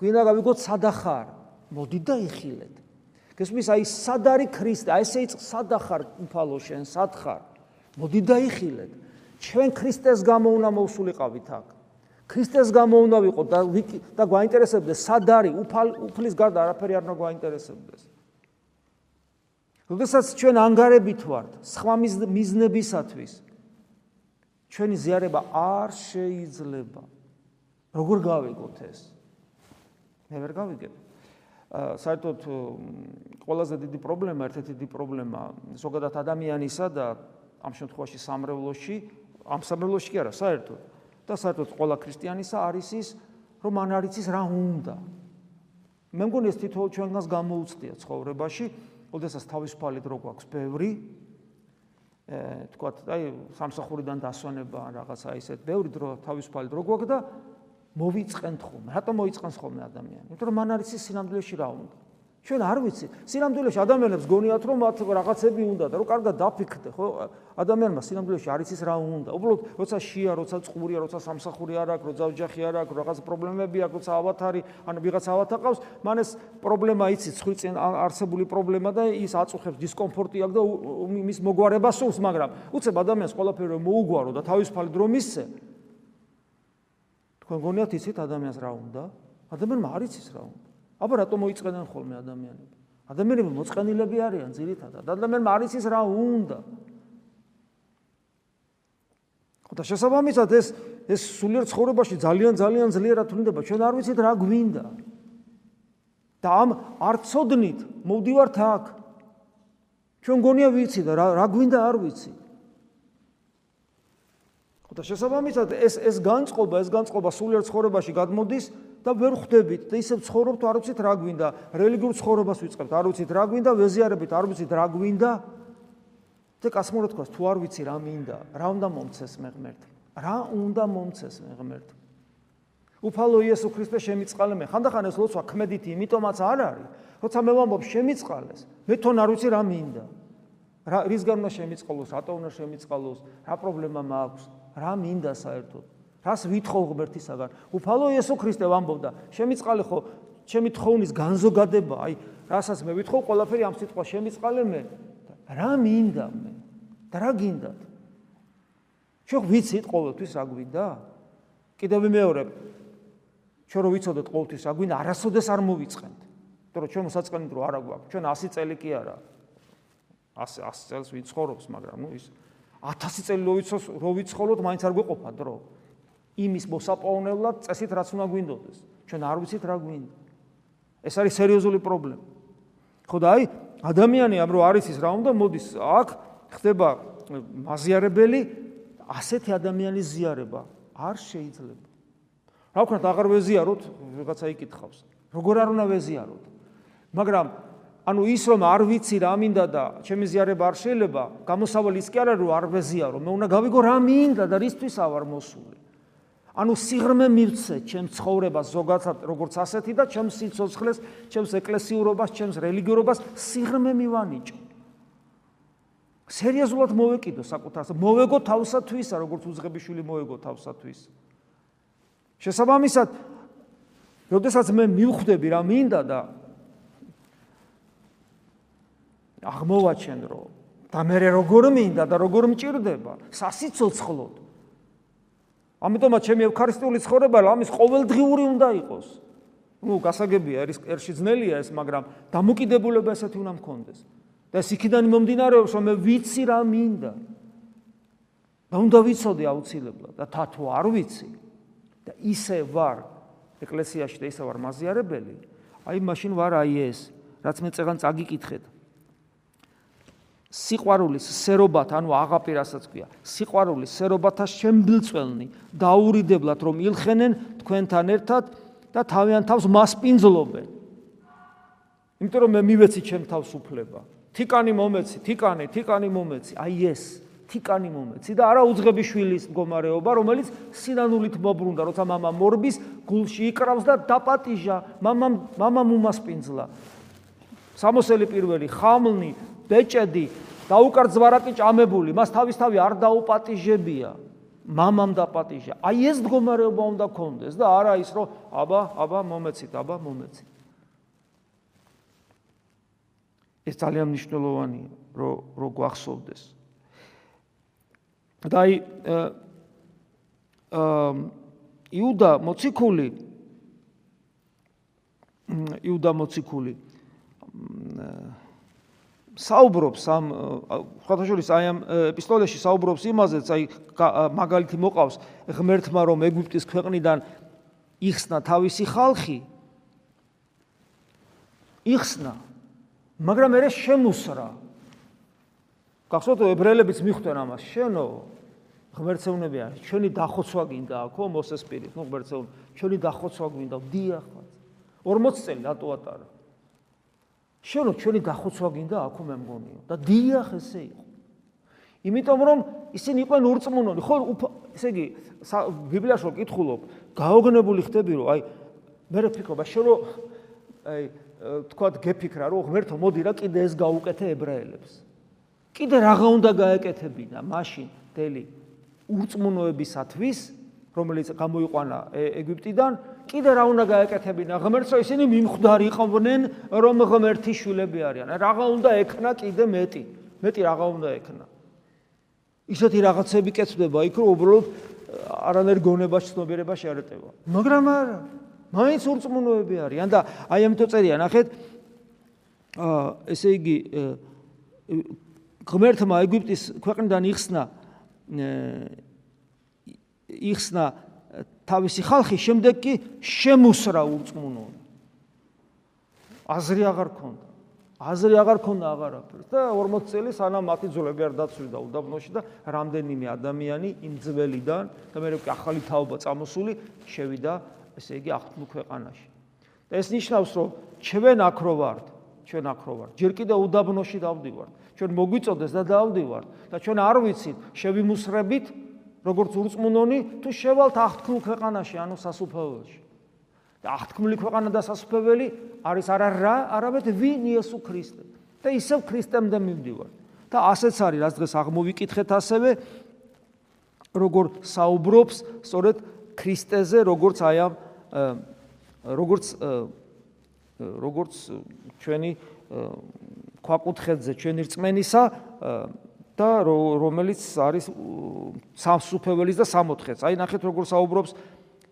გვინდა გავიგოთ სადახარ მოდი და იხილეთ. გესმის აი სად არის ქრისტე? აი ესე იწყ სადახარ უფალო შენ სათხარ მოდი და იხილეთ ჩვენ ქრისტეს გამო უნდა მოვსულიყავით აქ. ქრისტეს გამო უნდა ვიყო და და გვაინტერესებდეს სად არის უფალ უფლის გარდა არაფერი არ უნდა გვაინტერესებდეს. როდესაც ჩვენ ანგარებით ვართ სხვა მიზნებისათვის ჩვენი ზიარება არ შეიძლება. როგორ გავიგოთ ეს? მე ვერ გავიგებ. საერთოდ ყველაზე დიდი პრობლემა, ერთ-ერთი დიდი პრობლემა ზოგადად ადამიანისა და ამ შემთხვევაში სამრევლოში ამ სამრელოში კი არა, საერთოდ. და საერთოდ ყველა ქრისტიანისა არის ის, რომ მან არის ის რა უნდა. მე მგონი ეს თითოეულ ჩვენგანს გამოუცდია ცხოვრებაში, ოდესას თავისუფალი დრო გვაქვს ბევრი. э, თქვათ, აი, სამსახურიდან დასვენება რაღაცა ისეთ ბევრი დრო თავისუფალი დრო გვაქვს და მოვიწყენთ ხოლმე. რატომ მოიწყენს ხოლმე ადამიანი? იმიტომ რომ მან არის ის სინამდვილეში რა უნდა. ჩვენ არ ვიცი. სინამდვილეში ადამიანებს გონიათ რომ მათ რაღაცები უნდა და რომ კარგად დაფიქრდე, ხო? ადამიანმა სინამდვილეში არის ის რა უნდა. უბრალოდ როცა შია, როცა წყურია, როცა სამსახური არ აქვს, როცა ოჯახი არ აქვს, რაღაც პრობლემები აქვს, როცა ავათარი, ანუ ვიღაც ავათაყავს, მან ეს პრობლემა იცი, ცხვირწინ არსებული პრობლემა და ის აწუხებს დისკომფორტი აქვს და მის მოგვარება სულს, მაგრამ უცებ ადამიანს ყველაფერი რომ მოუგვარო და თავისუფალი დრო მისცე. თქვენ გონიათ იცით ადამიანს რა უნდა? ადამიანმა არ იცის რა უნდა. აბა რატომ მოიწყენენ ხოლმე ადამიანები? ადამიანები მოწყენილები არიან ძირითადად. ადამიანმა არის ის რა უნდა. ხოდა შესაბამისად ეს ეს სულიერ ცხოვრებაში ძალიან ძალიან ძლიერად თვლინდება. ჩვენ არ ვიცით რა გვინდა. და ამ არწოდნით მოვდივართ აქ. ჩვენ გონია ვიცი და რა რა გვინდა არ ვიცი. ხოდა შესაბამისად ეს ეს განწყობა, ეს განწყობა სულიერ ცხოვრებაში გადმოდის და ვერ ხვდებით და ისევ ცხოვრობთ, არ ვიცით რა გვინდა, რელიგიურ ცხოვრებას ვიწყებთ, არ ვიცით რა გვინდა, ვეზიარებით, არ ვიცით რა გვინდა. და კასმურად თქვას, თუ არ ვიცი რა მინდა, რა უნდა მომცეს მე ღმერთ? რა უნდა მომცეს მე ღმერთ? უფალო იესო ქრისტე შემიწყალე მე. ხანდახან ეს ლოცვა ქმედითი, იმიტომაც არ არის. როცა მე ვამბობ შემიწყალეს, მე თვითონ არ ვიცი რა მინდა. რა რისგან უნდა შემიწყალოს, რატო უნდა შემიწყალოს, რა პრობლემა მაქვს, რა მინდა საერთოდ? რას ვითხოვ ღმერთისაგან? უფალო იესო ქრისტე ვამბობდა, შემიწყალე ხო, ჩემი თხოვნის განზოგადება, აი, რასაც მე ვითხოვ, ყველაფერი ამ სიტყვა შემიწყალე მე. რა მინდა მე? და რა გინდათ? შეხ ვიცით ყოველთვის რა გვინდა? კიდევ მეორე ჩვენ რო ვიცოდეთ ყოველთვის რა გვინდა, არასოდეს არ მოვიწყენთ. იმიტომ რომ ჩვენ მოსაწყენი დრო არ აგვაქვს. ჩვენ 100 წელი კი არა. 100 100 წელს ვიცხოვრობს, მაგრამ ნუ ის 1000 წელი რო ვიცოს, რო ვიცხოვროთ, მაინც არ გვეყოფა დრო. იმის მოსაპოვნებლად წესით რაც უნდა გვინდოდეს. ჩვენ არ ვიცით რა გვინდა. ეს არის სერიოზული პრობლემა. ხო და აი ადამიანი ამ რო არის ის რა უნდა მოდის აქ ხდება მაზიარებელი ასეთი ადამიანის ზიარება არ შეიძლება. რა ვქნათ, აღარ ვეზიაროთ, რაღაცა იკითხავს. როგორ არ უნდა ვეზიაროთ? მაგრამ ანუ ის რომ არ ვიცი რა მინდა და ჩემი ზიარება არ შეიძლება, გამოსავალი ის კი არა რომ არ ვეზიარო, მე უნდა გავიგო რა მინდა და რისთვის ავარ მოსული. ანუ სიღრმე მივცე ჩემს ცხოვრებას ზოგადად როგორც ასეთი და ჩემს სიცოცხლეს, ჩემს ეკლესიურობას, ჩემს რელიგიურობას სიღრმე მივანიჭო. სერიოზულად მოვეკიდო საკუთარს, მოვეგო თავსათვისა, როგორც უძღებიშვილი მოვეგო თავსათვის. შესაბამისად, როდესაც მე მივხვდები რა მინდა და აღმოვაჩენ რომ და მე როგორ მინდა და როგორ მჭირდება, სასიცოცხლოდ ამიტომაც ჩემი ევქარისტიული ცხოვრება ამის ყოველდღიური უნდა იყოს. ნუ გასაგებია, ეს ერში ძნელია ეს, მაგრამ დამოკიდებულება ესეთი უნდა მქონდეს. და ეს იქიდან მომდინარეობს, რომ მე ვიცი რა მინდა. და უნდა ვიცოდე აუცილებლად და თათო არ ვიცი და ისე ვარ ეკლესიაში და ისე ვარ მაზიარებელი, აი მაშინ ვარ აი ეს, რაც მე წეგან წაგიკითხეთ. სიყვარულის სერობათ, ანუ აღაპირასაც ქვია, სიყვარულის სერობათა შემბილწველნი დაურიდებლად რომ ილხენენ თქვენთან ერთად და თავიანთ თავს მასპინძლობენ. იმიტომ რომ მე მივეცი ჩემ თავს უფლება. თიკანი მომეცი, თიკანი, თიკანი მომეცი. აი ეს თიკანი მომეცი და არა უძღები შვილის მდგომარეობა, რომელიც სინანულით მოbrunდა, როცა мама მორბის გულში იკრავს და დაპატიჟა, мама мама მომასპინძლა. სამოსელი პირველი ხამლნი ბეჭედი დაუკარძვარაკი ჭამებული, მას თავისთავი არ დაუპატიჟებია. მამამ დაპატიჟა. აი ეს მდგომარეობა უნდა კონდეს და არა ის რომ აბა, აბა მომეცით, აბა მომეცით. ეს ძალიან მნიშვნელოვანია, რომ რო გვახსოვდეს. და აი აა იუდა მოციქული იუდა მოციქული აა საუბრობს ამ ხათაშურის აი ამ ეპისტოლეში საუბრობს იმაზეც აი მაგალითი მოყავს ღმერთმა რომ ეგვიპტის ქვეყნიდან იხსნა თავისი ხალხი. იხსნა. მაგრამ ერე შემუსრა. გახსოვთ ებრაელებიც მიხვდნენ ამას. შენო ღმერთეუნებია ჩვენი დახოცვა გინდა ხო მოსეს პირით. ნუ ღმერთეუნ ჩვენი დახოცვა გინდა დიახ 40 წელი დატოატარა შენო ჩვენი დახოცვა გინდა აქო მე მგონიო და დიახ ესე იყო. იმიტომ რომ ისინი იყვნენ ურწმუნონი ხო ესე იგი ბიბლიაში რო კითხულობ გაოგნებული ხდები რომ აი მე რა ფიქრობა შენ რო აი თქვა გეფიქრა რომ ღმერთო მოდი რა კიდე ეს გაუკეთე ებრაელებს. კიდე რაღა უნდა გაეკეთებინა მაშინ დელი ურწმუნოებისათვის რომელიც გამოიყვანა ეგვიპტიდან კიდე რა უნდა გაეკეთებინა? ღმერთს ისინი მიმხვდარი იყვნენ რომ ღმერთი შვილები არიან. რაღა უნდა ექნა კიდე მეტი. მეტი რაღა უნდა ექნა. ისეთი რაღაცები კეთდება იქ რომ უბრალოდ არანაირ გონებაში ცნობიერებაში არ ეტევა მაგრამ არა მაინც ურწმუნოები არიან და აი ამიტომ წერია ნახეთ აა ესე იგი ღმერთმა ეგვიპტის ქვეყნიდან იხსნა იხსნა თავისი ხალხი შემდეგ კი შემოსრა ურწმუნონ. აზრი აღარ ქონდა. აზრი აღარ ქონდა აღარაფერს და 40 წელი სანამ მათი ძვლები არ დაცვიდა უდაბნოში და რამდენიმე ადამიანი იმ ძველიდან და მე რო ახალი თაობა წამოსული შევიდა ესე იგი აღთმო ქვეყანაში. და ეს ნიშნავს რომ ჩვენ აქ რო ვართ, ჩვენ აქ რო ვართ, ჯერ კიდევ უდაბნოში დავდივართ. ჩვენ მოგვიწოდეს და დავდივართ და ჩვენ არ ვიცით შევიმუსრებით როგორც ურწმუნონი თუ შევალთ აღთქმულ ქვეყანაში, ანუ სასუფეველში. და აღთქმული ქვეყანა და სასუფეველი არის არა რა, არამედ ვინ იესო ქრისტე. და ისევ ქრისტემდე მივდივარ. და ასეც არის, რაც დღეს აღმოვიკითხეთ ასევე როგორ საუბრობს სწორედ ქრისტეზე, როგორც აი ამ როგორც როგორც ჩვენი ქვაკუთხედზე ჩვენი რწმენისა და რომელიც არის სამსუფეველის და სამოთხეც. აი ნახეთ როგორ საუბრობს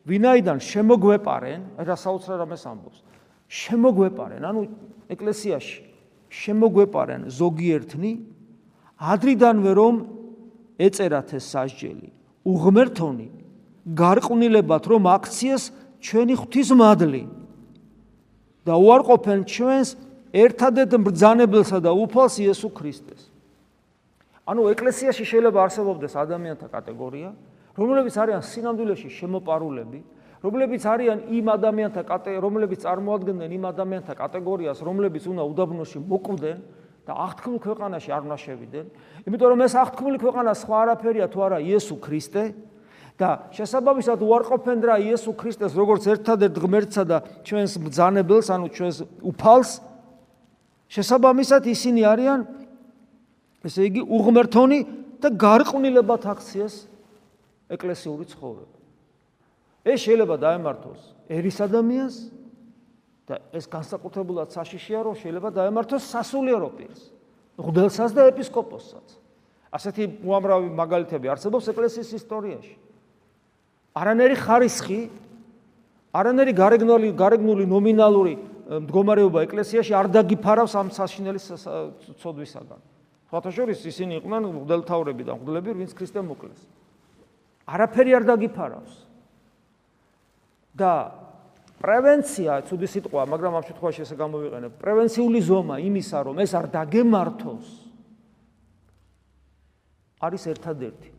ვინაიდან შემოგვეპარენ, რა საოცრად ამას ამბობს. შემოგვეპარენ, ანუ ეკლესიაში შემოგვეპარენ ზოგიერთნი ადრიდანვე რომ ეწერათ ეს სასჯელი. უღმერთონი გარყვნილებად რომ აქციეს ჩვენი ღვთისმადლი და უარყოფენ ჩვენს ერთადერთ ბრძანებელსა და უფალს იესო ქრისტეს. ანუ ეკლესიაში შეიძლება არსებობდეს ადამიანთა კატეგორია, რომლებიც არიან სინამდვილეში შემოპარულები, რომლებიც არიან იმ ადამიანთა კატეგორია, რომლებიც წარმოადგენენ იმ ადამიანთა კატეგორიას, რომლებიც უნდა უდაბნოში მოკვდნენ და აღთქმულ ქვეყანაში არ უნდა შევიდნენ. იმიტომ რომ ეს აღთქმული ქვეყანა სხვა არაფერია თუ არა იესო ქრისტე და შესაბამისად უარყოფენ რა იესო ქრისტეს როგორც ერთადერთ ღმერთსა და ჩვენს ბძანებელს, ანუ ჩვენს უფალს. შესაბამისად ისინი არიან ესე იგი უღმერთონი და გარყვნილებად აქციეს ეკლესიური ცხოვრება. ეს შეიძლება დაემართოს ერის ადამიანს და ეს განსაკუთრებულად საშიშია რომ შეიძლება დაემართოს სასულიერო პირს, ღმერთსაც და ეპისკოპოსსაც. ასეთი უამრავი მაგალითები არსებობს ეკლესიის ისტორიაში. არანერი ხარისხი, არანერი გარეგნული გარეგნული ნომინალური მდგომარეობა ეკლესიაში არ დაგიფარავს ამ საშინელი ცოდვისაგან. ფათაშორის ისინი იყვნენ მღვდელთავრები და მღვდლები, ვინც ქრისტემ მოკლეს. არაფერი არ დაგიფარავს. და პრევენცია, ცუდი სიტყვა, მაგრამ ამ შემთხვევაში ესე გამოვიყენებ, პრევენციული ზომა იმისა, რომ ეს არ დაგემართოს, არის ერთადერთი.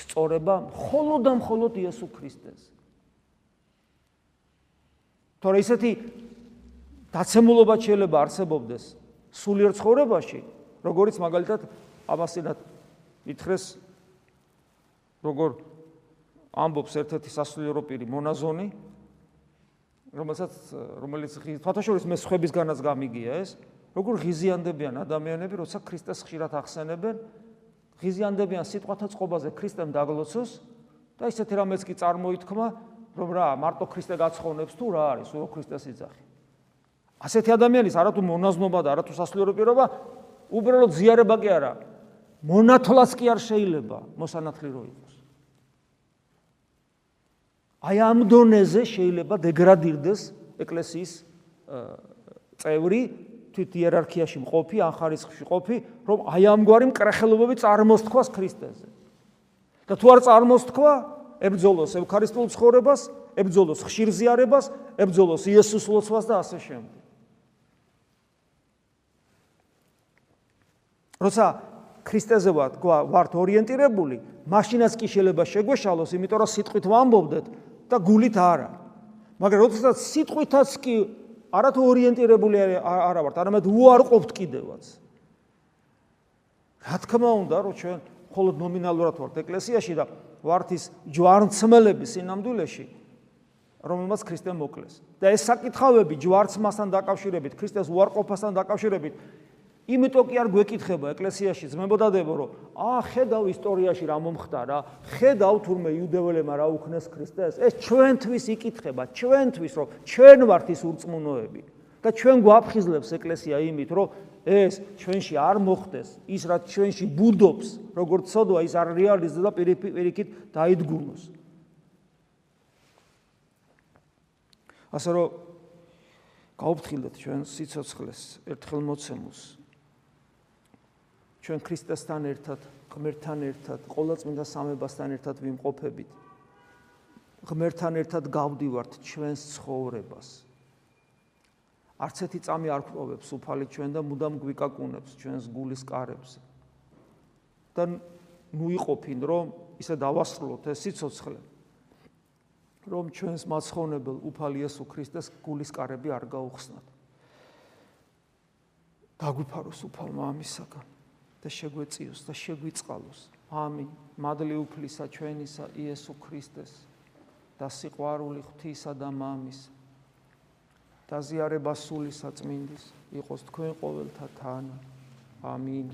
სწორება მხოლოდ და მხოლოდ იესო ქრისტეს. თორე ისეთი დაცემულობა შეიძლება არსებობდეს სულიერ ცხოვრებაში, როგორც მაგალითად ამასინათ ითხრეს როგორ ამბობს ერთ-ერთი სასულიერო პირი მონაზონი რომელსაც რომელიც ფათაშორის მე სხვებისგანაც გამიგია ეს როგორ ღიზიანდებიან ადამიანები როცა ქრისტეს ხშირად ახსენებენ ღიზიანდებიან სიტყვათა წყობაზე ქრისტემ დაგლოცოს და ისეთი რამეც კი წარმოითქმა რომ რა მარტო ქრისტე გაცხოვნებს თუ რა არის ურო ქრისტეს იძახი. ასეთი ადამიანის არათუ მონაზნობა და არათუ სასულიერო პირობა უბრალოდ ზიარება კი არა. მონათლას კი არ შეიძლება მოსანათლი რო იყოს. აი ამ დონეზე შეიძლება დეგრადირდეს ეკლესიის წევრი თვით იერარქიაში მყოფი ან ხარისხში მყოფი რომ აი ამგვარი მკრახელობები წარმოსთქვას ქრისტეზე. და თუ არ წარმოსთქვა ებძოლოს ევქარისტიულ ცხოვრებას ებძოლოს ხშირ ზიარებას ებძოლოს იესოს ლოცვას და ასე შემდეგ როცა ქრისტეზე ვართ ორიენტირებული, მაშინაც კი შეიძლება შეგვეშალოს, იმიტომ რომ სიტყვით ვამბობდეთ და გულით არა. მაგრამ როდესაც სიტყვითაც კი არათუ ორიენტირებული არა ვართ, არამედ უარყოფთ კიდევაც. რა თქმა უნდა, რომ ჩვენ მხოლოდ ნომინალურად ვართ ეკლესიაში და ვართ ის ჯვარცმელები სინამდვილეში, რომელმაც ქრისტე მოკლეს. და ეს საკითხავები ჯვარცმასთან დაკავშირებით, ქრისტეს უარყოფასთან დაკავშირებით იმიტომ კი არ გვეკითხება ეკლესიაში ძმებოდადებო რომ აა ხედავ ისტორიაში რა მომხდარა ხედავ თურმე იუდეველებმა რა უქნეს ქრისტეს ეს ჩვენთვის იკითხება ჩვენთვის რომ ჩვენ ვართ ის ურწმუნოები და ჩვენ გვაფხიზლებს ეკლესია იმით რომ ეს ჩვენში არ მოხდეს ის რაც ჩვენში ბუდობს როგორც ცოდვა ის არ რეალიზდება პირიქით დაიდგუნოს. ასე რომ გაუფრთხილდეთ ჩვენ სიცოცხლეს ერთხელ მოცემულს ჩვენ ქრისტესთან ერთად, ღმერთთან ერთად, ყოვლადწმინდა სამებასთან ერთად ვიმყოფებით. ღმერთთან ერთად გავდივართ ჩვენს ცხოვრებას. არც ერთი წამი არ გვყოვებს უფალი ჩვენ და მუდამ გვიკაკუნებს ჩვენს გულის კარებს. და ნუ იყოფინ რომ ისე დავასრულოთ ეს სიцоცხლე. რომ ჩვენს მაცხოვნებელ უფალი იესო ქრისტეს გულის კარები არ გაუხსნათ. დაგვიფაროს უფალმა ამისაგან. და შეგვეციოს და შეგვიწყალოს. ამინ. მადლი უფლისა ჩვენისა იესო ქრისტეს და სიყვარული ღვთისა და მამის და ზიარება სული საწმინდის იყოს თქვენ ყოველთა თან. ამინ.